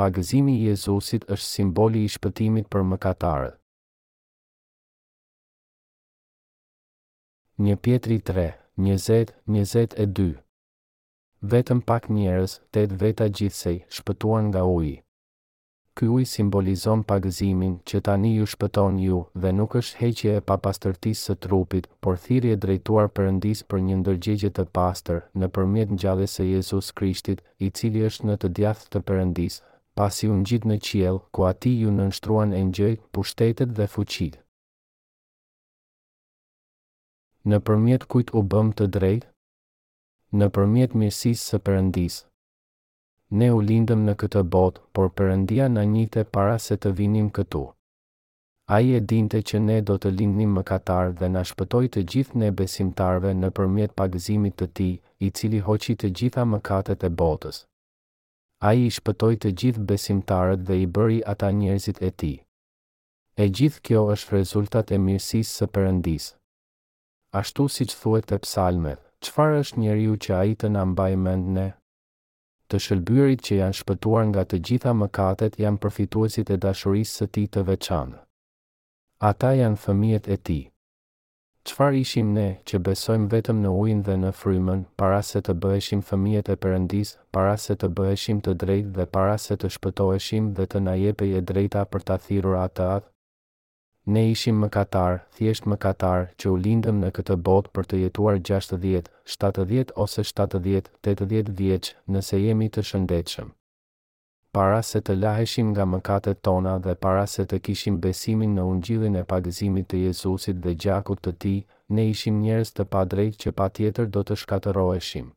Pagëzimi i Jezusit është simboli i shpëtimit për mëkatarët. Një Pjetri tre, njëzet, njëzet e dy Vetëm pak njerëz, tetë veta gjithsej, shpëtuan nga uji. Ky ujë simbolizon pagëzimin, që tani ju shpëton ju, dhe nuk është heqje e papastërtisë së trupit, por thirrje drejtuar Perëndisë për një ndërgjegje të pastër, nëpërmjet ngjalljes së Jezus Krishtit, i cili është në të djathtë të Perëndisë, pasi u ngjit në qiell, ku atij iu nënshtruan engjëjt, pushtetet dhe fuqitë. Nëpërmjet kujt u bëmë të drejtë? Nëpërmjet mirësisë së Perëndisë. Ne u lindëm në këtë botë, por Perëndia na njihte para se të vinim këtu. Ai e dinte që ne do të lindnim mëkatarë dhe na shpëtoi të gjithë ne besimtarëve nëpërmjet pagëzimit të Tij, i cili hoqi të gjitha mëkatet e botës. Ai i shpëtoi të gjithë besimtarët dhe i bëri ata njerëzit e Tij. E gjithë kjo është rezultat e mirësisë së Perëndisë. Ashtu siç thuhet te Psalmet, Çfarë është njeriu që Ai të na mbajë mend ne? Të shëlbyerit që janë shpëtuar nga të gjitha mëkatet janë përfituesit e dashurisë së Tij të veçantë. Ata janë fëmijët e Tij. Çfarë ishim ne, që besojmë vetëm në ujin dhe në frymën, para se të bëheshim fëmijët e Perëndisë, para se të bëheshim të drejtë dhe para se të shpëtoheshim dhe të na jepej e drejta për ta thirrur Atë Atë? Ne ishim mëkatarë, thjesht mëkatarë, që u lindëm në këtë botë për të jetuar gjashtëdhjetë, shtatëdhjetë ose shtatëdhjetë, tetëdhjetë vjeç, nëse jemi të shëndetshëm. Para se të laheshim nga mëkatet tona dhe para se të kishim besimin në Ungjillin e pagëzimit të Jezusit dhe gjakut të Tij, ne ishim njerëz të padrejtë që patjetër do të shkatërroheshim.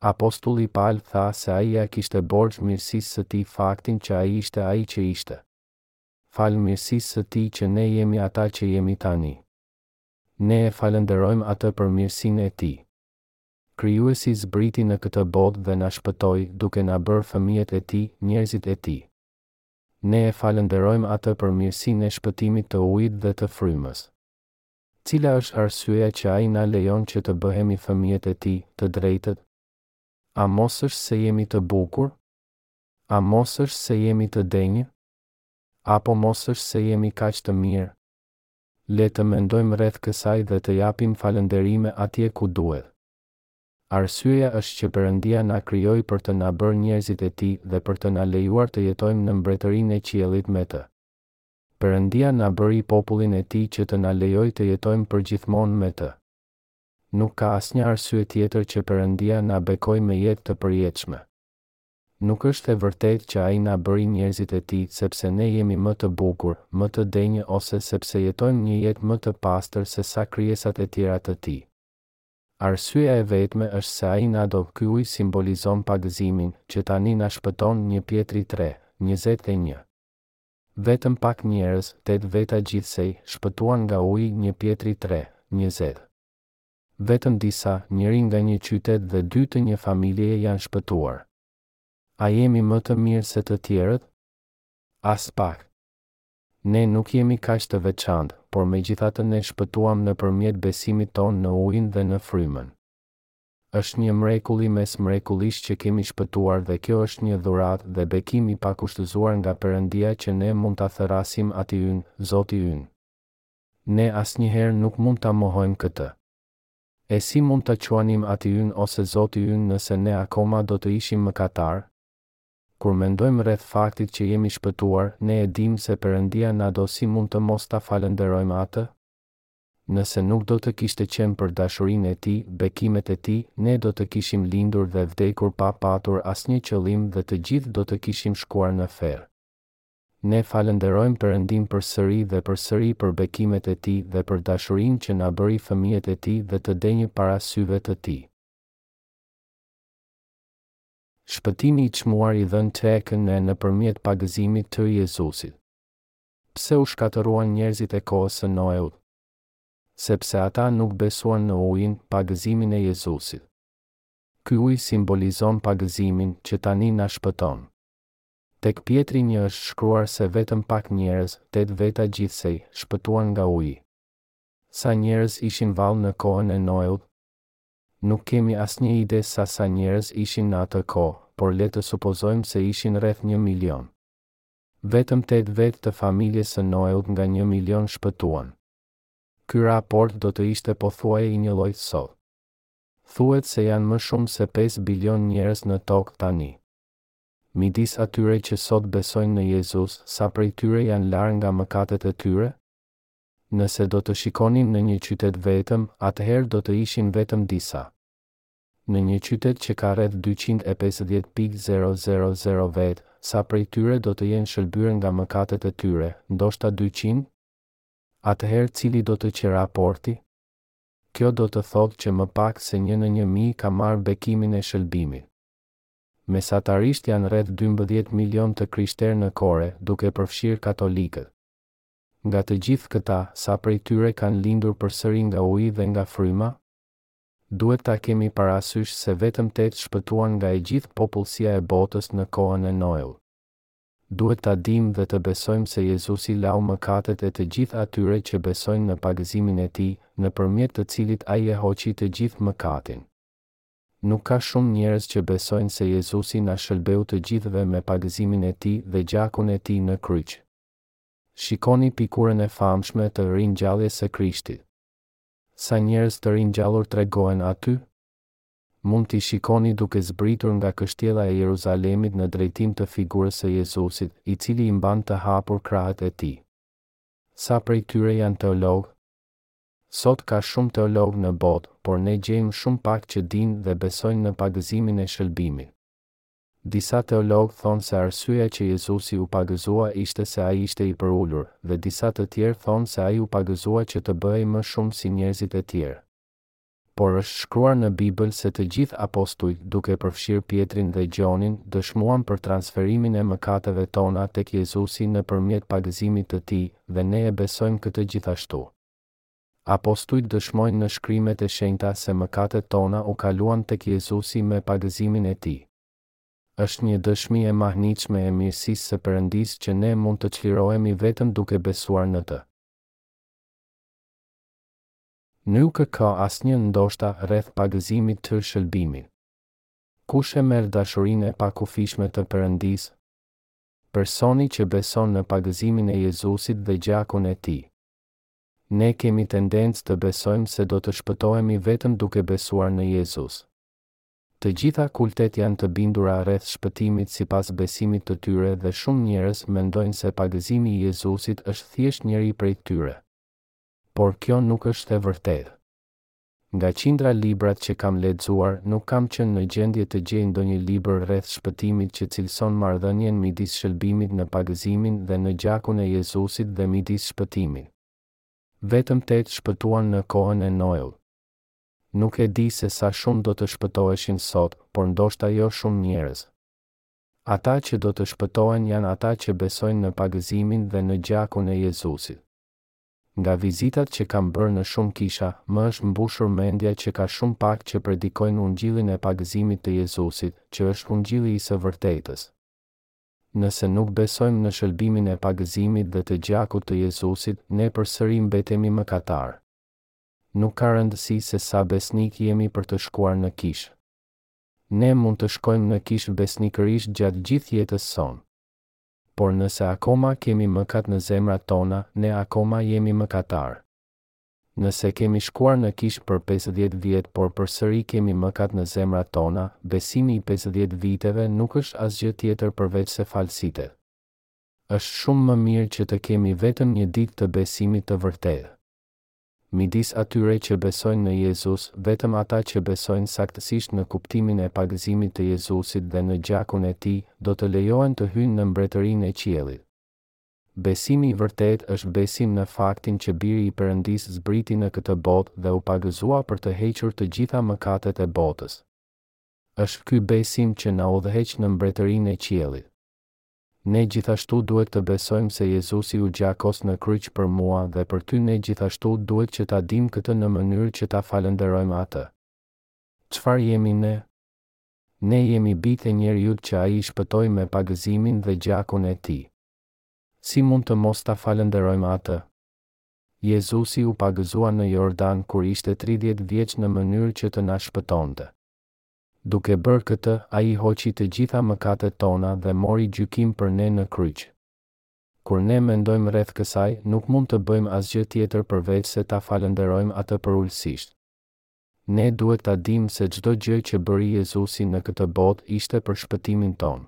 Apostulli Pal tha se ai ia kishte borxh mirësisë së tij faktin që ai ishte ai që ishte. falë mirësisë së Tij që ne jemi ata që jemi tani. Ne e falënderojmë Atë për mirësinë e Tij. Krijuesi zbriti në këtë botë dhe na shpëtoi, duke na bërë fëmijët e Tij, njerëzit e Tij. Ne e falënderojmë Atë për mirësinë e shpëtimit të ujit dhe të frymës. Cila është arsyeja që Ai na lejon që të bëhemi fëmijët e Tij, të drejtët? A mos është se jemi të bukur? A mos është se jemi të denjë? Apo mos është se jemi kaq të mirë? Le të mendojmë rreth kësaj dhe të japim falënderime atje ku duhet. Arsyeja është që Perëndia na krijoi për të na bërë njerëzit e Tij dhe për të na lejuar të jetojmë në mbretërinë e qiellit me Të. Perëndia na bëri popullin e Tij që të na lejojë të jetojmë përgjithmonë me Të. Nuk ka asnjë arsye tjetër që Perëndia na bekoi me jetë të përjetshme. Nuk është e vërtetë që ai na bëri njerëzit e tij sepse ne jemi më të bukur, më të denjë ose sepse jetojmë një jetë më të pastër se sa krijesat e tjera të tij. Arsyeja e vetme është se ai na do, ky ujë simbolizon pagëzimin, që tani na shpëton, një Pjetri tre, njëzet e një. Vetëm pak njerëz, tetë veta gjithsej, shpëtuan nga uji, një Pjetri tre, njëzet. Vetëm disa, njëri nga një qytet dhe dy të një familjeje janë shpëtuar. A jemi më të mirë se të tjerët? Aspak. Ne nuk jemi kaq të veçantë, por megjithatë ne shpëtuam nëpërmjet besimit tonë në ujin dhe në frymën. Është një mrekulli mes mrekullish që kemi shpëtuar dhe kjo është një dhuratë dhe bekim i pakushtëzuar nga Perëndia që ne mund ta thërrasim Ati ynë, Zoti ynë. Ne asnjëherë nuk mund ta mohojmë këtë. E si mund ta quanim Ati ynë ose Zoti ynë nëse ne akoma do të ishim mëkatarë? Kur mendojmë rreth faktit që jemi shpëtuar, ne e dimë se Perëndia na do si mund të mos ta falënderojmë Atë? Nëse nuk do të kishte qenë për dashurinë e Tij, bekimet e Tij, ne do të kishim lindur dhe vdekur pa patur asnjë qëllim dhe të gjithë do të kishim shkuar në ferr. Ne falënderojmë Perëndinë përsëri dhe përsëri për bekimet e Tij dhe për dashurinë që na bëri fëmijët e Tij dhe të denjë para syve të Tij. Shpëtimi i çmuar i dhënë tek ne nëpërmjet pagëzimit të Jezusit. Pse u shkatërruan njerëzit e kohës së Noeut? Sepse ata nuk besuan në ujin, pagëzimin e Jezusit. Ky ujë simbolizon pagëzimin, që tani na shpëton. Tek Pjetri një është shkruar se vetëm pak njerëz, tetë veta gjithsej, shpëtuan nga uji. Sa njerëz ishin vallë në kohën e Noeut? Nuk kemi asnjë ide sa sa njerëz ishin në atë kohë, por le të supozojmë se ishin rreth një milion. Vetëm tetë vetë të familjes së Noeut nga një milion shpëtuan. Ky raport do të ishte pothuaje i njëlloj sot. Thuhet se janë më shumë se pesë bilion njerëz në tokë tani. Midis atyre që sot besojnë në Jezus, sa prej tyre janë larë nga mëkatet e tyre? Nëse do të shikonin në një qytet vetëm, atëherë do të ishin vetëm disa. Në një qytet që ka rreth dyqind e pesëdhjetë mijë vetë, sa prej tyre do të jenë shëlbyer nga mëkatet e tyre, ndoshta dyqind? Atëherë cili do të qe raporti? Kjo do të thotë që më pak se një në një mijë ka marrë bekimin e shëlbimit. Mesatarisht janë rreth dymbëdhjetë milionë të krishterë në Kore, duke përfshirë katolikët. Nga të gjithë këta, sa prej tyre kanë lindur përsëri nga uji dhe nga fryma? Duhet ta kemi parasysh se vetëm tetë shpëtuan nga e gjithë popullsia e botës në kohën e Noeut. Duhet ta dimë dhe të besojmë se Jezusi lau mëkatet e të gjithë atyre që besojnë në pagëzimin e tij, nëpërmjet të cilit ai e hoqi të gjithë mëkatin. Nuk ka shumë njerëz që besojnë se Jezusi na shëlbeu të gjithëve me pagëzimin e tij dhe gjakun e tij në kryq. Shikoni pikurën e famshme të Ringjalljes së Krishtit. Sa njerëz të ringjallur tregohen aty? Mund t'i shikoni duke zbritur nga kështjella e Jeruzalemit në drejtim të figurës së Jezusit, i cili i mban të hapur krahët e tij. Sa prej tyre janë teologë? Sot ka shumë teologë në botë, por ne gjejmë shumë pak që dinë dhe besojnë në pagëzimin e shëlbimit. Disa teologë thonë se arsyeja që Jezusi u pagëzua ishte se ai ishte i përulur, dhe disa të tjerë thonë se ai u pagëzua që të bëhej më shumë si njerëzit e tjerë. Por është shkruar në Bibël se të gjithë apostujt, duke përfshirë Pjetrin dhe Gjonin, dëshmuan për transferimin e mëkateve tona tek Jezusi nëpërmjet pagëzimit të Tij, dhe ne e besojmë këtë gjithashtu. Apostujt dëshmojnë në Shkrimet e Shenjta se mëkatet tona u kaluan tek Jezusi me pagëzimin e Tij. Është një dëshmi e mahnitshme e mirësisë së Perëndisë që ne mund të çlirohemi vetëm duke besuar në Të. Nuk ka asnjë ndoshta rreth pagëzimit të shëlbimit. Kush e merr dashurinë e pakufishme të Perëndisë? Personi që beson në pagëzimin e Jezusit dhe gjakun e tij. Ne kemi tendencë të besojmë se do të shpëtohemi vetëm duke besuar në Jezus. Të gjitha kultet janë të bindura rreth shpëtimit sipas besimit të tyre dhe shumë njerëz mendojnë se pagëzimi i Jezusit është thjesht njëri prej tyre. por kjo nuk është e vërtetë. Nga qindra librat që kam lexuar, nuk kam qenë në gjendje të gjej ndonjë libër rreth shpëtimit që cilëson marrëdhënien midis shëlbimit në pagëzimin dhe në gjakun e Jezusit dhe midis shpëtimit. Vetëm tetë shpëtuan në kohën e Noeut. Nuk e di se sa shumë do të shpëtoheshin sot, por ndoshta jo shumë njerëz. Ata që do të shpëtohen janë ata që besojnë në pagëzimin dhe në gjakun e Jezusit. Nga vizitat që kam bërë në shumë kisha, më është mbushur mendja që ka shumë pak që predikojnë ungjillin e pagëzimit të Jezusit, që është ungjilli i së vërtetës. Nëse nuk besojmë në shëlbimin e pagëzimit dhe të gjakut të Jezusit, ne përsëri mbetemi mëkatarë. Nuk ka rëndësi se sa besnikë jemi për të shkuar në kishë. Ne mund të shkojmë në kishë besnikërisht gjatë gjithë jetës sonë. Por nëse akoma kemi mëkat në zemrat tona, ne akoma jemi mëkatarë. Nëse kemi shkuar në kishë për pesëdhjetë vjet por përsëri kemi mëkat në zemrat tona, besimi i pesëdhjetë viteve nuk është asgjë tjetër përveçse falsitet. Është shumë më mirë që të kemi vetëm një ditë të besimit të vërtetë. Midis atyre që besojnë në Jezus, vetëm ata që besojnë saktësisht në kuptimin e pagëzimit të Jezusit dhe në gjakun e Tij, do të lejohen të hyjnë në Mbretërinë e Qiellit. Besimi i vërtetë është besim në faktin që Biri i Perëndisë zbriti në këtë botë dhe u pagëzua për të hequr të gjitha mëkatet e botës. Është ky besim që na udhëheq në Mbretërinë e Qiellit. Ne gjithashtu duhet të besojmë se Jezusi u gjakos në kryq për mua dhe për ty ne gjithashtu duhet që ta dimë këtë në mënyrë që ta falënderojmë Atë. Çfarë jemi ne? Ne jemi bijtë e njeriut që Ai i shpëtoi me pagëzimin dhe gjakun e Tij. Si mund të mos ta falënderojmë Atë? Jezusi u pagëzua në Jordan kur ishte tridhjetë vjeç në mënyrë që të na shpëtonte. Duke bërë këtë, Ai hoqi të gjitha mëkatet tona dhe mori gjykim për ne në kryq. Kur ne mendojmë rreth kësaj, nuk mund të bëjmë asgjë tjetër përveçse ta falënderojmë Atë përulësisht. Ne duhet ta dimë se çdo gjë që bëri Jezusi në këtë botë ishte për shpëtimin tonë.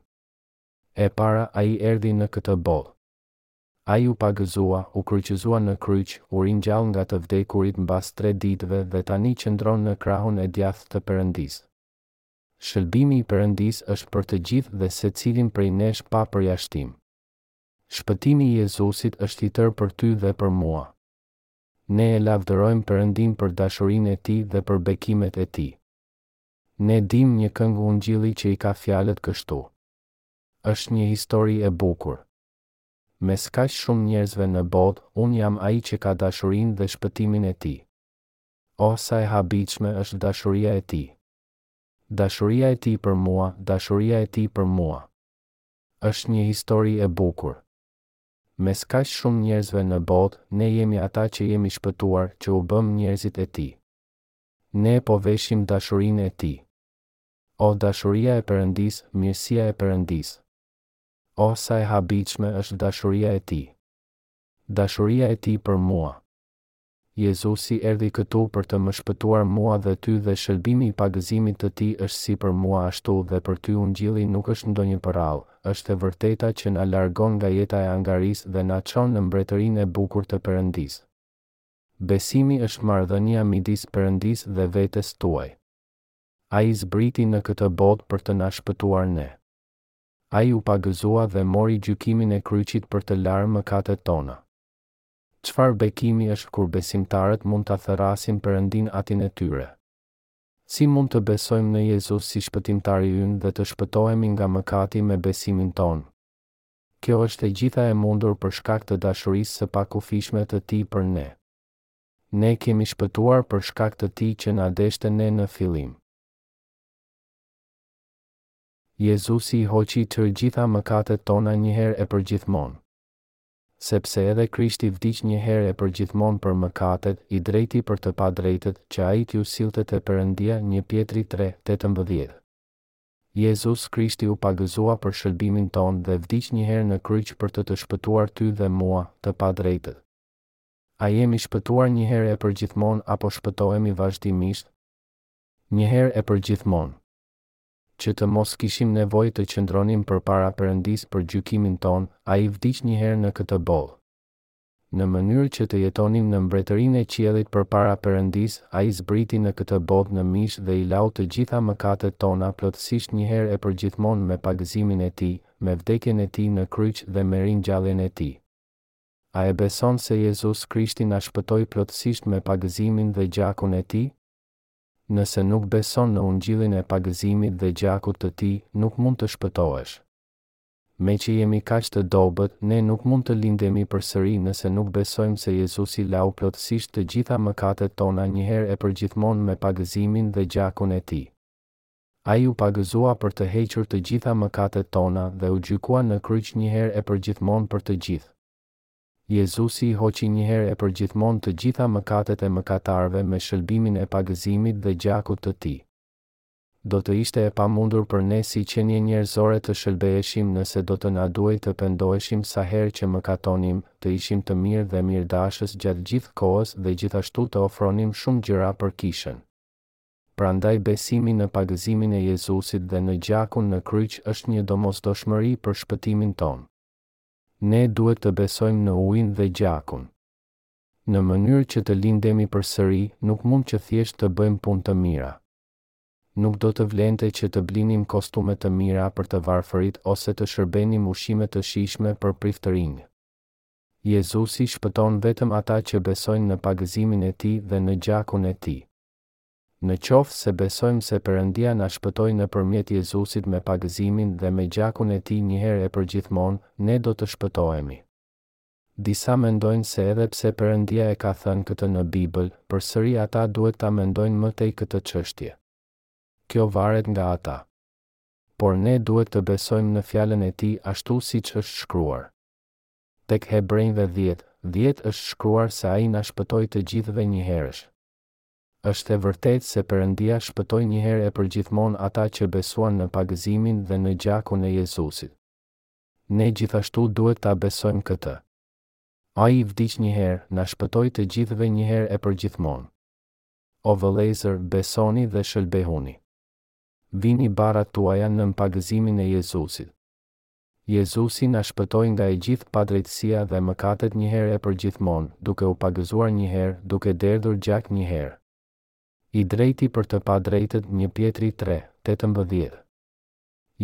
E para, Ai erdhi në këtë botë. Ai u pagëzua, u kryqëzua në kryq, u ringjall nga të vdekurit mbas tre ditëve dhe tani qëndron në krahun e djathtë të Perëndisë. Shëlbimi i Perëndisë është për të gjithë dhe secilin prej nesh pa përjashtim. Shpëtimi i Jezusit është i tërë për ty dhe për mua. Ne e lavdërojmë Perëndinë për dashurinë e Tij dhe për bekimet e Tij. Ne dimë një këngë ungjilli që i ka fjalët kështu. Është një histori e bukur. Mes kaq shumë njerëzve në botë, unë jam ai që ka dashurinë dhe shpëtimin e tij. Oh, sa e habitshme është dashuria e tij! Dashuria e tij për mua, dashuria e tij për mua! Është një histori e bukur. Mes kaq shumë njerëzve në botë, ne jemi ata që jemi shpëtuar, që u bëmë njerëzit e tij. Ne po veshim dashurinë e tij. Oh, dashuria e Perëndisë, mirësia e Perëndisë! Oh sa e habitshme është dashuria e Tij! Dashuria e Tij për mua! Jezusi erdhi këtu për të më shpëtuar mua dhe ty dhe shëlbimi i pagëzimit të Tij është si për mua ashtu dhe për ty Ungjilli nuk është ndonjë përrallë, është e vërteta që na largon nga jeta e angarisë dhe na çon në mbretërinë e bukur të Perëndisë. Besimi është marrëdhënia midis Perëndisë dhe vetes tuaj. Ai zbriti në këtë botë për të na shpëtuar ne. Ai u pagëzua dhe mori gjykimin e kryqit për të larë mëkatet tona. Çfarë bekimi është kur besimtarët mund ta thërrasin Perëndinë atin e tyre! Si mund të besojmë në Jezus si Shpëtimtari ynë dhe të shpëtohemi nga mëkati me besimin tonë? Kjo është e gjitha e mundur për shkak të dashurisë së pakufishme të Tij për ne. Ne kemi shpëtuar për shkak të Tij që na deshte ne në fillim. Jezusi i hoqi të gjitha mëkatet tona njëherë e përgjithmonë. Sepse edhe Krishti vdiq njëherë e përgjithmonë për mëkatet, i drejti për të padrejtët, që ai t'ju sillte te Perëndia, një Pjetri tre, tetëmbëdhjetë. Jezus Krishti u pagëzua për shëlbimin tonë dhe vdiq njëherë në kryq për të të shpëtuar ty dhe mua, të padrejtët. A jemi shpëtuar njëherë e përgjithmonë apo shpëtohemi vazhdimisht? Njëherë e përgjithmonë. Që të mos kishim nevojë të qëndronim përpara Perëndisë për gjykimin tonë, ai vdiq njëherë në këtë botë. Në mënyrë që të jetonim në mbretërinë e qiellit përpara Perëndisë, ai zbriti në këtë botë në mish dhe i lau të gjitha mëkatet tona plotësisht njëherë e përgjithmonë me pagëzimin e tij, me vdekjen e tij në kryq dhe me ringjalljen e tij. A e beson se Jezus Krishti na shpëtoi plotësisht me pagëzimin dhe gjakun e tij? Nëse nuk beson në ungjillin e pagëzimit dhe gjakut të tij, nuk mund të shpëtohesh. Meqë jemi kaq të dobët, ne nuk mund të lindemi përsëri nëse nuk besojmë se Jezusi lau plotësisht të gjitha mëkatet tona njëherë e përgjithmonë me pagëzimin dhe gjakun e tij. Ai u pagëzua për të hequr të gjitha mëkatet tona dhe u gjykua në kryq njëherë e përgjithmonë për të gjithë. Jezusi i hoqi njëherë e përgjithmonë të gjitha mëkatet e mëkatarëve me shëlbimin e pagëzimit dhe gjakut të tij. Do të ishte e pamundur për ne si qenie njerëzore të shëlbeheshim nëse do të na duhej të pendoheshim sa herë që mëkatonim, të ishim të mirë dhe mirëdashës gjatë gjithë kohës dhe gjithashtu të ofronim shumë gjëra për kishën. Prandaj besimi në pagëzimin e Jezusit dhe në gjakun në kryq është një domosdoshmëri për shpëtimin tonë. Ne duhet të besojmë në ujin dhe gjakun. Në mënyrë që të lindemi përsëri, nuk mund që thjesht të bëjmë punë të mira. Nuk do të vlente që të blinim kostume të mira për të varfërit ose të shërbenim ushqime të shijshme për priftërinjë. Jezusi shpëton vetëm ata që besojnë në pagëzimin e tij dhe në gjakun e tij. Në qoftë se besojmë se Perëndia na shpëtoi nëpërmjet Jezusit me pagëzimin dhe me gjakun e tij njëherë e përgjithmonë, ne do të shpëtohemi. Disa mendojnë se edhe pse Perëndia e ka thënë këtë në Bibël, përsëri ata duhet ta mendojnë më tej këtë çështje. Kjo varet nga ata. Por ne duhet të besojmë në Fjalën e Tij ashtu siç është shkruar. Tek Hebrenjve dhjetë, dhjetë është shkruar se Ai na shpëtoi të gjithëve njëherësh. Është e vërtetë se Perëndia shpëtoi njëherë e përgjithmonë ata që besuan në pagëzimin dhe në gjakun e Jezusit. Ne gjithashtu duhet ta besojmë këtë. Ai vdiq njëherë, na shpëtoi të gjithëve njëherë e përgjithmonë. O vëllezër, besoni dhe shëlbehuni. Vini barrat tuaja nën pagëzimin e Jezusit. Jezusi na shpëtoi nga e gjithë padrejtësia dhe mëkatet njëherë e përgjithmonë, duke u pagëzuar njëherë, duke derdhur gjak njëherë. I drejti për të padrejtët një Pjetri tre, tetëmbëdhjetë.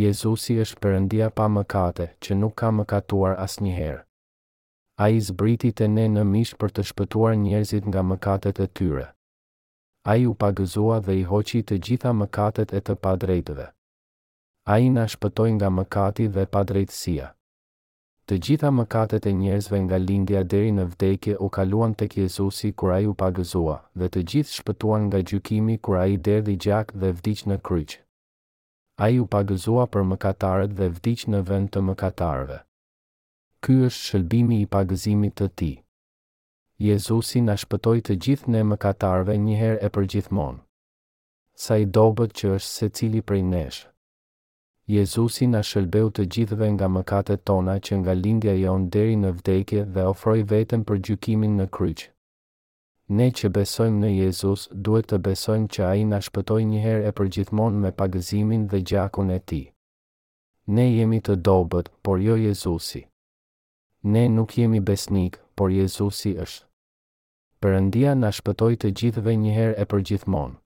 Jezusi është Perëndia pa mëkate, që nuk ka mëkatuar asnjëherë. Ai zbriti te ne në mish për të shpëtuar njerëzit nga mëkatet e tyre. Ai u pagëzua dhe i hoqi të gjitha mëkatet e të padrejtëve. Ai na shpëtoi nga mëkati dhe padrejtësia. Të gjitha mëkatet e njerëzve nga lindja deri në vdekje u kaluan tek Jezusi kur ai u pagëzua, dhe të gjithë shpëtuan nga gjykimi kur ai derdhi gjak dhe vdiq në kryq. Ai u pagëzua për mëkatarët dhe vdiq në vend të mëkatarëve. Ky është shëlbimi i pagëzimit të tij. Jezusi na shpëtoi të gjithë ne mëkatarëve njëherë e përgjithmonë. Sa i dobët që është secili prej nesh. Jezusi na shëlbeu të gjithëve nga mëkatet tona që nga lindja jonë deri në vdekje dhe ofroi veten për gjykimin në kryq. Ne që besojmë në Jezus duhet të besojmë që Ai na shpëtoi njëherë e përgjithmonë me pagëzimin dhe gjakun e Tij. Ne jemi të dobët, por jo Jezusi. Ne nuk jemi besnikë, por Jezusi është. Perëndia na shpëtoi të gjithëve njëherë e përgjithmonë.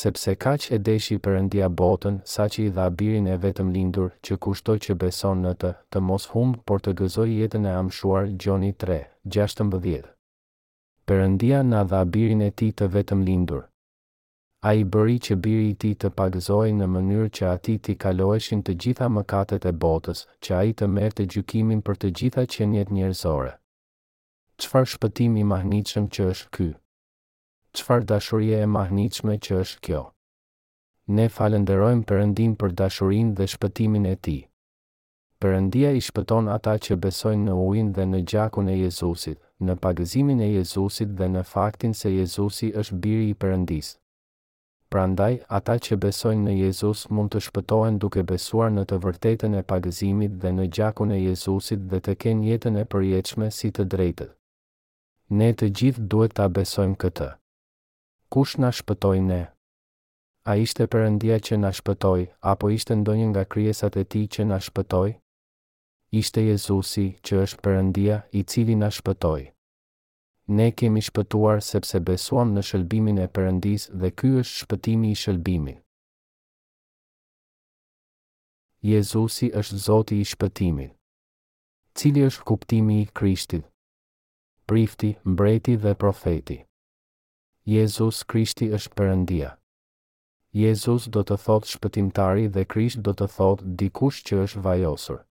Sepse kaq e deshi Perëndia botën, saqë i dha Birin e Vetëmlindur, që kushdo që beson në të, të mos humbë, por të gëzojë jetën e amshuar, Gjoni tre, gjashtëmbëdhjetë. Perëndia na dha Birin e Tij të Vetëmlindur. Ai bëri që Biri i Tij të pagëzohej në mënyrë që Atij t'i kaloheshin të gjitha mëkatet e botës, që Ai të merrte gjykimin për të gjitha qeniet njerëzore. Çfarë shpëtimi i mahnitshëm që është ky! Çfarë dashurie e mahnitshme që është kjo! Ne falënderojmë Perëndinë për dashurinë dhe shpëtimin e Tij. Perëndia i shpëton ata që besojnë në ujin dhe në gjakun e Jezusit, në pagëzimin e Jezusit dhe në faktin se Jezusi është Biri i Perëndisë. Prandaj, ata që besojnë në Jezus mund të shpëtohen duke besuar në të vërtetën e pagëzimit dhe në gjakun e Jezusit dhe të kenë jetën e përjetshme si të drejtët. Ne të gjithë duhet ta besojmë këtë. Kush na shpëtoi ne? A ishte Perëndia që na shpëtoi, apo ishte ndonjë nga krijesat e Tij që na shpëtoi? Ishte Jezusi, që është Perëndia, i cili na shpëtoi. Ne kemi shpëtuar sepse besuam në shëlbimin e Perëndisë dhe ky është shpëtimi i shëlbimit. Jezusi është Zoti i shpëtimit. Cili është kuptimi i Krishtit? Prifti, mbreti dhe profeti. Jezus Krishti është Perëndia. Jezus do të thotë shpëtimtari dhe Krisht do të thotë dikush që është vajosur.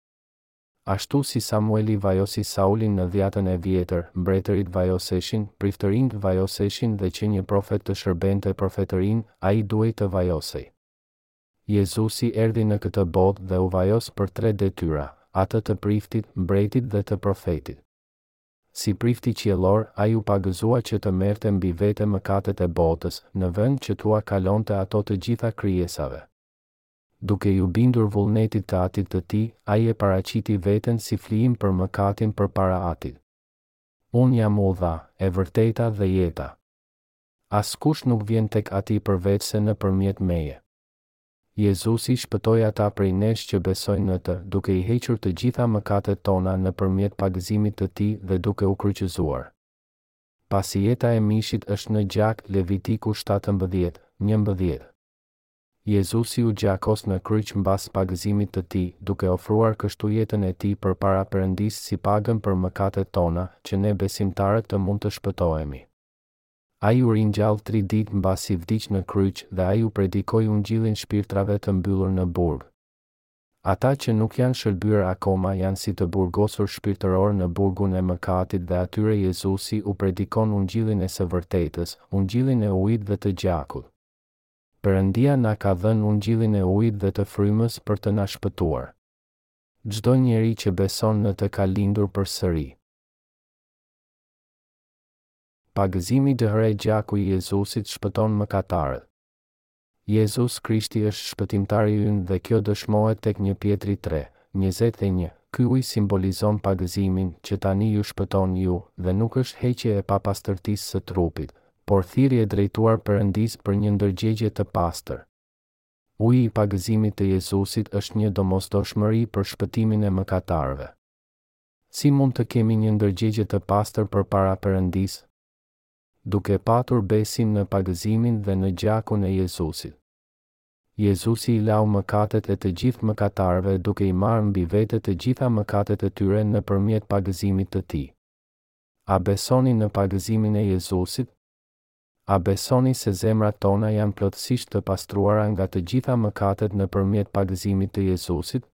Ashtu si Samueli vajosi Saulin në Dhjatën e Vjetër, mbretërit vajoseshin, priftërinjtë vajoseshin dhe që një profet të shërbente profetërinë, ai duhej të vajosej. Jezusi erdhi në këtë botë dhe u vajos për tre detyra, atë të priftit, mbretit dhe të profetit. Si prifti qiellor, ai u pagëzua që të merrte mbi vete mëkatet e botës, në vend që t'ua kalonte ato të gjitha krijesave. Duke iu bindur vullnetit të Atit të tij, ai e paraqiti veten si flijim për mëkatin përpara Atit. Unë jam udha, e vërteta dhe jeta. Askush nuk vjen tek Ati përveçse nëpërmjet meje. Jezusi shpëtoi ata prej nesh që besojnë në të, duke i hequr të gjitha mëkatet tona nëpërmjet pagëzimit të Tij dhe duke u kryqëzuar. Pasi jeta e mishit është në gjak, Levitiku shtatëmbëdhjetë, njëmbëdhjetë. Jezusi u gjakos në kryq mbas pagëzimit të tij, duke ofruar kështu jetën e tij përpara Perëndisë si pagën për mëkatet tona, që ne besimtarët të mund të shpëtohemi. Ai u ringjall tri ditë mbasi vdiq në kryq dhe ai u predikoi Ungjillin shpirtrave të mbyllur në burg. Ata që nuk janë shëlbyer akoma janë si të burgosur shpirtëror në burgun e mëkatit dhe atyre Jezusi u predikon Ungjillin e së vërtetës, Ungjillin e ujit dhe të gjakut. Perëndia na ka dhënë ungjillin e ujit dhe të frymës për të na shpëtuar. Çdo njeri që beson në të ka lindur përsëri. Pagëzimi dhe gjaku i Jezusit shpëton mëkatarët. Jezus Krishti është shpëtimtari ynë dhe kjo dëshmohet tek një Pjetri tre, njëzet e një, ky ujë simbolizon pagëzimin që tani ju shpëton ju dhe nuk është heqje e papastërtisë së trupit, por thirrje e drejtuar Perëndisë për një ndërgjegje të pastër. Uji i pagëzimit të Jezusit është një domosdoshmëri për shpëtimin e mëkatarëve. Si mund të kemi një ndërgjegje të pastër përpara Perëndisë? Duke patur besim në pagëzimin dhe në gjakun e Jezusit. Jezusi i lau mëkatet e të gjithë mëkatarëve duke i marrë mbi vete të gjitha mëkatet e tyre nëpërmjet pagëzimit të tij. A besoni në pagëzimin e Jezusit? A besoni se zemrat tona janë plotësisht të pastruara nga të gjitha mëkatet nëpërmjet pagëzimit të Jezusit?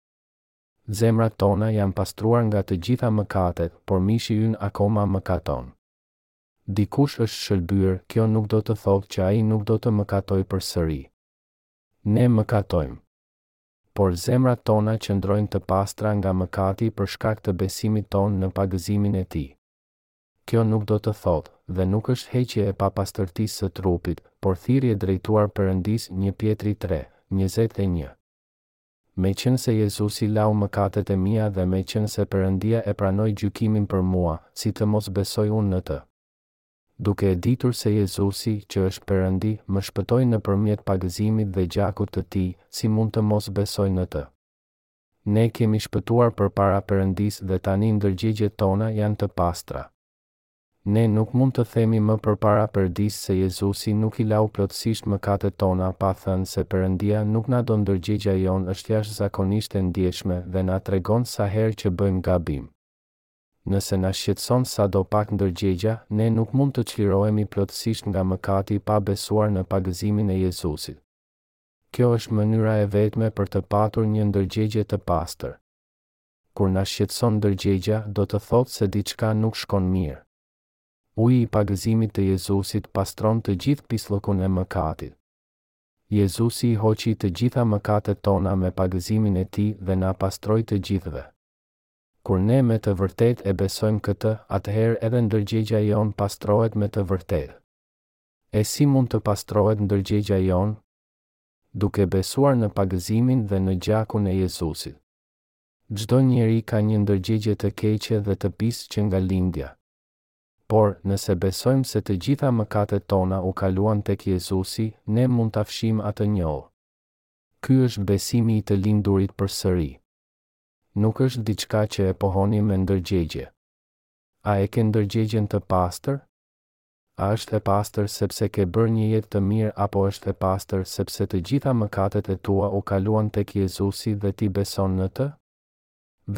Zemrat tona janë pastruar nga të gjitha mëkatet, por mishi ynë akoma mëkaton. Dikush është shëlbyer, kjo nuk do të thotë që ai nuk do të mëkatojë përsëri. Ne mëkatojmë. Por zemrat tona qëndrojnë të pastra nga mëkati për shkak të besimit tonë në pagëzimin e Tij. Kjo nuk do të thotë, dhe nuk është heqje e papastërtisë së trupit, por thirrje e drejtuar Perëndisë një Pjetri tre, njëzet e një. Meqenëse Jezusi lau mëkatet e mia dhe meqenëse Perëndia e pranoi gjykimin për mua, si të mos besoj unë në Të? duke e ditur se Jezusi, që është Perëndi, më shpëtoi nëpërmjet pagëzimit dhe gjakut të tij, si mund të mos besoj në të? Ne kemi shpëtuar përpara Perëndisë dhe tani ndërgjegjet tona janë të pastra. Ne nuk mund të themi më përpara Perëndisë se Jezusi nuk i lau plotësisht mëkatet tona pa thënë se Perëndia nuk na do ndërgjegja jonë është jashtëzakonisht e ndjeshme dhe na tregon sa herë që bëjmë gabim. Nëse na shqetëson sadopak ndërgjegja, ne nuk mund të çlirohemi plotësisht nga mëkati pa besuar në pagëzimin e Jezusit. Kjo është mënyra e vetme për të patur një ndërgjegje të pastër. Kur na shqetëson ndërgjegja, do të thotë se diçka nuk shkon mirë. Uji i pagëzimit të Jezusit pastron të gjithë pisllëkun e mëkatit. Jezusi i hoqi të gjitha mëkatet tona me pagëzimin e tij dhe na pastroi të gjithëve. Kur ne me të vërtetë e besojmë këtë, atëherë edhe ndërgjegja jonë pastrohet me të vërtetë. E si mund të pastrohet ndërgjegja jonë? Duke besuar në pagëzimin dhe në gjakun e Jezusit. Çdo njeri ka një ndërgjegje të keqe dhe të pisë që nga lindja. Por, nëse besojmë se të gjitha mëkatet tona u kaluan tek Jezusi, ne mund ta fshijmë atë njollë. Ky është besimi i të lindurit përsëri. Nuk është diçka që e pohoni me ndërgjegje. A e ke ndërgjegjen të pastër? A është e pastër sepse ke bërë një jetë të mirë apo është e pastër sepse të gjitha mëkatet e tua u kaluan tek Jezusi dhe ti beson në të?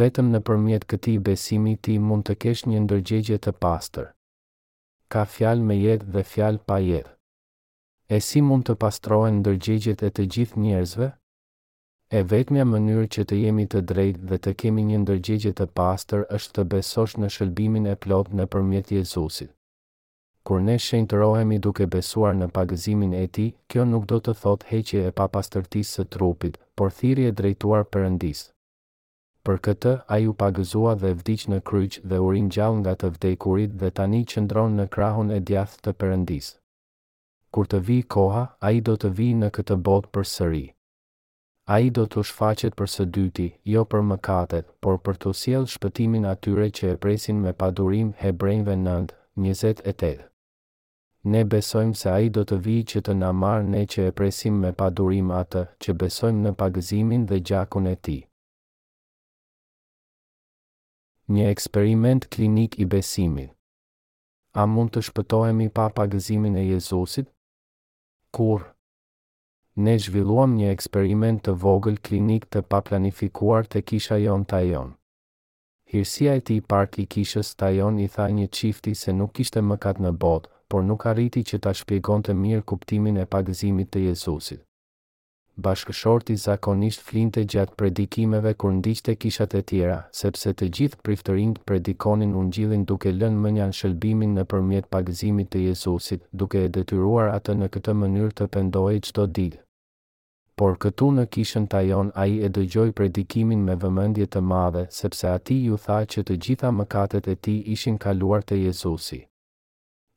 Vetëm nëpërmjet këtij besimi ti mund të kesh një ndërgjegje të pastër. Ka fjalë me jetë dhe fjalë pa jetë. E si mund të pastrohen ndërgjegjet e të gjithë njerëzve? E vetmja mënyrë që të jemi të drejtë dhe të kemi një ndërgjegje të pastër është të besosh në shëlbimin e plotë nëpërmjet Jezusit. Kur ne shenjtërohemi duke besuar në pagëzimin e Tij, kjo nuk do të thotë heqje e papastërtisë së trupit, por thirrje e drejtuar Perëndisë. Për këtë, Ai u pagëzua dhe vdiq në kryq dhe u ringjall nga të vdekurit dhe tani qëndron në krahun e djathtë të Perëndisë. Kur të vijë koha, Ai do të vijë në këtë botë përsëri. Ai do t'u shfaqet për së dyti, jo për mëkatet, por për t'u sjellë shpëtimin atyre që e presin me padurim Hebrenjve nëntë, njëzet e tetë. Ne besojmë se Ai do të vijë që të na marrë ne që e presim me padurim Atë, që besojmë në pagëzimin dhe gjakun e Tij. Një eksperiment klinik i besimit. A mund të shpëtohemi pa pagëzimin e Jezusit? Kurrë! Ne zhvilluam një eksperiment të vogël klinik të paplanifikuar te kisha jonë Taejon. Hirësia e tij Park i kishës Taejon i tha një çifti se nuk kishte mëkat në botë, por nuk arriti që ta shpjegonte mirë kuptimin e pagëzimit të Jezusit. Bashkëshorti zakonisht flinte gjatë predikimeve kur ndiqte kishat e tjera, sepse të gjithë priftërinjtë predikonin Ungjillin duke lënë mënjanë shëlbimin nëpërmjet pagëzimit të Jezusit, duke e detyruar atë në këtë mënyrë të pendohej çdo ditë. Por këtu në kishën Taejon ai e dëgjoi predikimin me vëmendje të madhe, sepse atij iu tha që të gjitha mëkatet e tij ishin kaluar te Jezusi.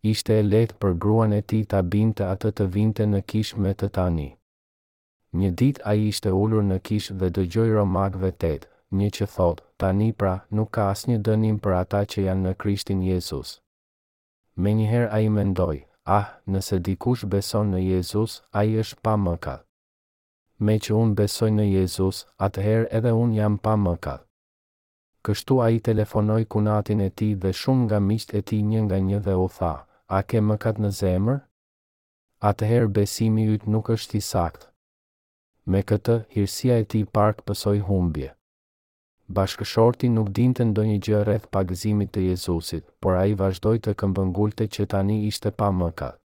Ishte e lehtë për gruan e tij ta bindte atë të vinte në kishë me të tani. Një ditë ai ishte ulur në kishë dhe dëgjoi Romakëve tetë, një që thotë, Tani pra, nuk ka asnjë dënim për ata që janë në Krishtin Jezus. Menjëherë ai mendoi, Ah, nëse dikush beson në Jezus, ai është pa mëkat. Meqë unë besoj në Jezus, atëherë edhe unë jam pa mëkat. Kështu ai telefonoi kunatin e tij dhe shumë nga miqtë e tij një nga një dhe u tha, A ke mëkat në zemër? Atëherë besimi yt nuk është i saktë. Me këtë, hirësia e tij Park pësoi humbje. Bashkëshorti nuk dinte ndonjë gjë rreth pagëzimit të Jezusit, por ai vazhdoi të këmbëngulte që tani ishte pa mëkat.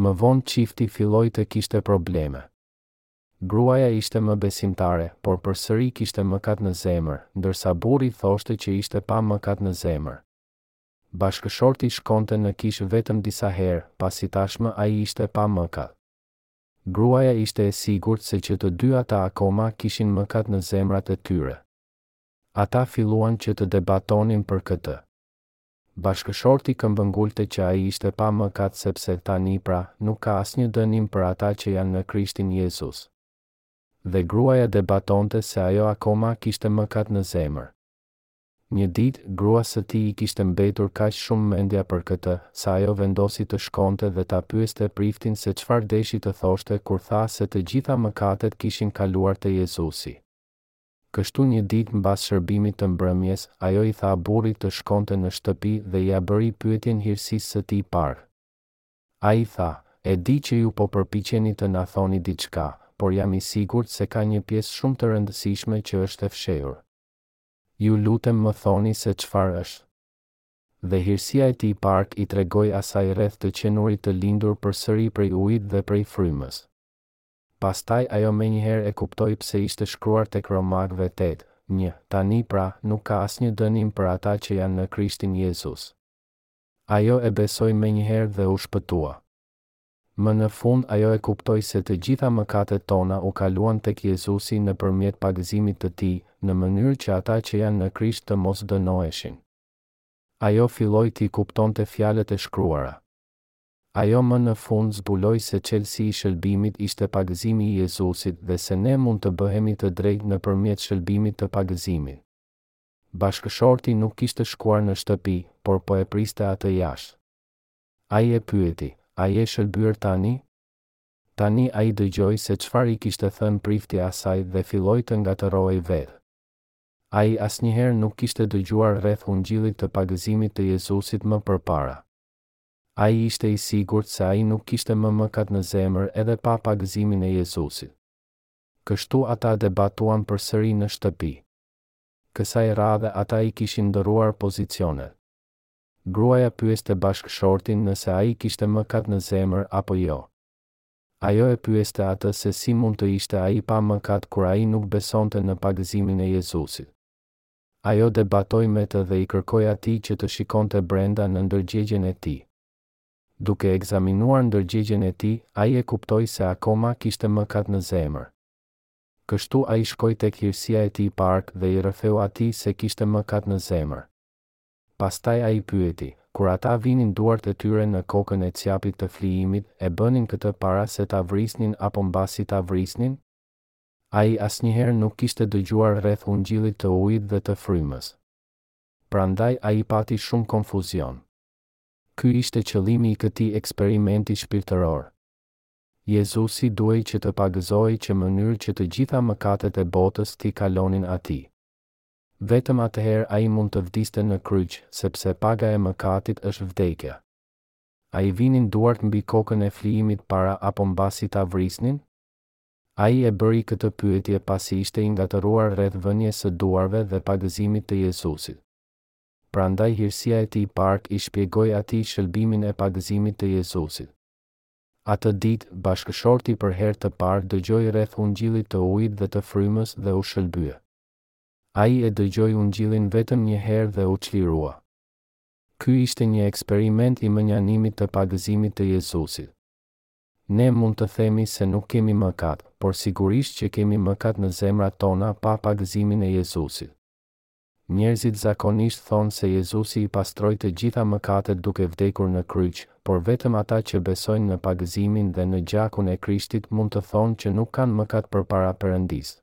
Më vonë çifti filloi të kishte probleme. Gruaja ishte më besimtare, por përsëri kishte mëkat në zemër, ndërsa burri thoshte që ishte pa mëkat në zemër. Bashkëshorti shkonte në kishë vetëm disa herë, pasi tashmë ai ishte pa mëkat. Gruaja ishte e sigurt se që të dy ata akoma kishin mëkat në zemrat e tyre. Ata filluan që të debatonin për këtë. Bashkëshorti këmbëngulte që ai ishte pa mëkat sepse tani pra nuk ka asnjë dënim për ata që janë në Krishtin Jezus. Dhe gruaja debatonte se ajo akoma kishte mëkat në zemër. Një ditë, gruas së tij i kishte mbetur kaq shumë mendja për këtë, sa ajo vendosi të shkonte dhe ta pyeste priftin se çfarë deshi të thoshte kur tha se të gjitha mëkatet kishin kaluar te Jezusi. Kështu një ditë mbas shërbimit të mbrëmjes, ajo i tha burrit të shkonte në shtëpi dhe ia bëri pyetjen hirësisë së tij Park. Ai tha, E di që ju po përpiqeni të na thoni diçka, por jam i sigurt se ka një pjesë shumë të rëndësishme që është e fshehur. Ju lutem më thoni se çfarë është. Dhe hirësia e tij Park i tregoi asaj rreth të qenurit të lindur përsëri prej ujit dhe prej frymës. Pastaj ajo menjëherë e kuptoi pse ishte shkruar tek Romakëve tetë, një, Tani pra, nuk ka asnjë dënim për ata që janë në Krishtin Jezus. Ajo e besoi menjëherë dhe u shpëtua. Më në fund ajo e kuptoi se të gjitha mëkatet tona u kaluan tek Jezusi nëpërmjet pagëzimit të Tij, në mënyrë që ata që janë në Krisht të mos dënoheshin. Ajo filloi t'i kuptonte fjalët e shkruara. Ajo më në fund zbuloi se çelësi i shëlbimit ishte pagëzimi i Jezusit dhe se ne mund të bëhemi të drejtë nëpërmjet shëlbimit të pagëzimit. Bashkëshorti nuk kishte shkuar në shtëpi, por po e priste atë jashtë. Ai e pyeti, A je shëlbyer tani? Tani ai dëgjoi se çfarë i kishte thënë prifti asaj dhe filloi të ngatërrohej vetë. Ai asnjëherë nuk kishte dëgjuar rreth Ungjillit të pagëzimit të Jezusit më përpara. Ai ishte i sigurt se ai nuk kishte më mëkat në zemër edhe pa pagëzimin e Jezusit. Kështu ata debatuan përsëri në shtëpi. Kësaj radhe ata i kishin ndërruar pozicionet. Gruaja pyeste bashkëshortin nëse ai kishte mëkat në zemër apo jo. Ajo e pyeste atë se si mund të ishte ai pa mëkat kur ai nuk besonte në pagëzimin e Jezusit. Ajo debatoi me të dhe i kërkoi atij që të shikonte brenda në ndërgjegjen e tij. Duke ekzaminuar ndërgjegjen e tij, ai e kuptoi se akoma kishte mëkat në zemër. Kështu ai shkoi tek hirësia e tij Park dhe i rrëfeu atij se kishte mëkat në zemër. Pastaj ai pyeti, Kur ata vinin duart e tyre në kokën e cjapit të flijimit, e bënin këtë para se ta vrisnin apo mbasi ta vrisnin? Ai asnjëherë nuk kishte dëgjuar rreth ungjillit të ujit dhe të frymës. Prandaj ai pati shumë konfuzion. Ky ishte qëllimi i këtij eksperimenti shpirtëror. Jezusi duhej që të pagëzohej që mënyrë që të gjitha mëkatet e botës t'i kalonin atij. Vetëm atëherë ai mund të vdiste në kryq, sepse paga e mëkatit është vdekja. A i vinin duart mbi kokën e flijimit para apo mbasi ta vrisnin? Ai e bëri këtë pyetje pasi ishte i ngatërruar rreth vënies së duarve dhe pagëzimit të Jezusit. Prandaj hirësia e tij Park i shpjegoi atij shëlbimin e pagëzimit të Jezusit. Atë ditë, bashkëshorti për herë të parë dëgjoi rreth Ungjillit të ujit dhe të frymës dhe u shëlbye. Ai e dëgjoi Ungjillin vetëm një herë dhe u çlirua. Ky ishte një eksperiment i mënjanimit të pagëzimit të Jezusit. Ne mund të themi se nuk kemi mëkat, por sigurisht që kemi mëkat në zemrat tona pa pagëzimin e Jezusit. Njerëzit zakonisht thonë se Jezusi i pastroi të gjitha mëkatet duke vdekur në kryq, por vetëm ata që besojnë në pagëzimin dhe në gjakun e Krishtit mund të thonë që nuk kanë mëkat përpara Perëndisë.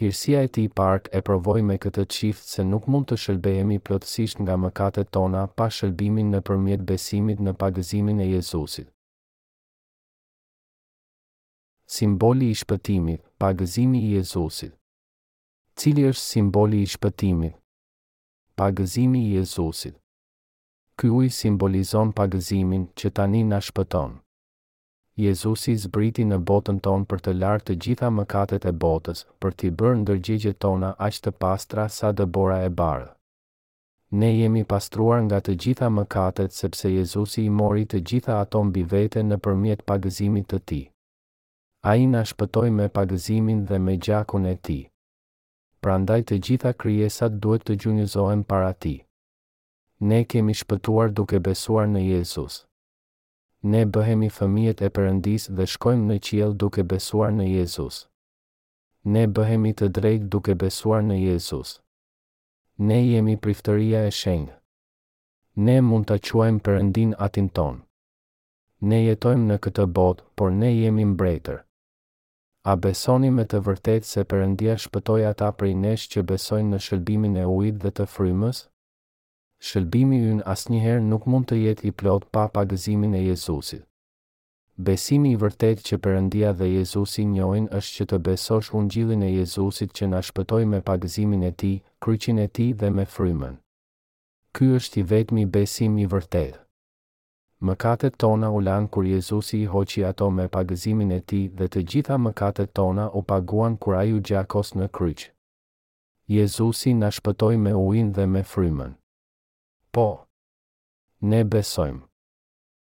Hirësia e tij Park e provoi me këtë çift se nuk mund të shëlbehemi plotësisht nga mëkatet tona pa shëlbimin nëpërmjet besimit në pagëzimin e Jezusit. Simboli i shpëtimit, pagëzimi i Jezusit. Cili është simboli i shpëtimit? Pagëzimi i Jezusit. Ky ujë simbolizon pagëzimin, që tani na shpëton. Jezusi zbriti në botën tonë për të larë të gjitha mëkatet e botës, për t'i bërë ndërgjegjet tona aq të pastra sa dëbora e bardhë. Ne jemi pastruar nga të gjitha mëkatet sepse Jezusi i mori të gjitha ato mbi vete nëpërmjet pagëzimit të tij. Ai na shpëtoi me pagëzimin dhe me gjakun e tij. Prandaj të gjitha krijesat duhet të gjunjëzohen para tij. Ne kemi shpëtuar duke besuar në Jezus. Ne bëhemi fëmijët e Perëndisë dhe shkojmë në qiell duke besuar në Jezus. Ne bëhemi të drejtë duke besuar në Jezus. Ne jemi Priftëria e Shenjtë. Ne mund ta quajmë Perëndinë Atin tonë. Ne jetojmë në këtë botë, por ne jemi mbretër. A besoni me të vërtetë se Perëndia shpëtoi ata prej nesh që besojnë në shëlbimin e ujit dhe të frymës? Shëlbimi ynë asnjëherë nuk mund të jetë i plotë pa pagëzimin e Jezusit. Besimi i vërtetë që Perëndia dhe Jezusi njohin është që të besosh Ungjillin e Jezusit që na shpëtoi me pagëzimin e Tij, kryqin e Tij dhe me frymën. Ky është i vetmi besim i vërtetë. Mëkatet tona u lanë kur Jezusi i hoqi ato me pagëzimin e Tij dhe të gjitha mëkatet tona u paguan kur Ai u gjakos në kryq. Jezusi na shpëtoi me ujin dhe me frymën. Po. Ne besojmë.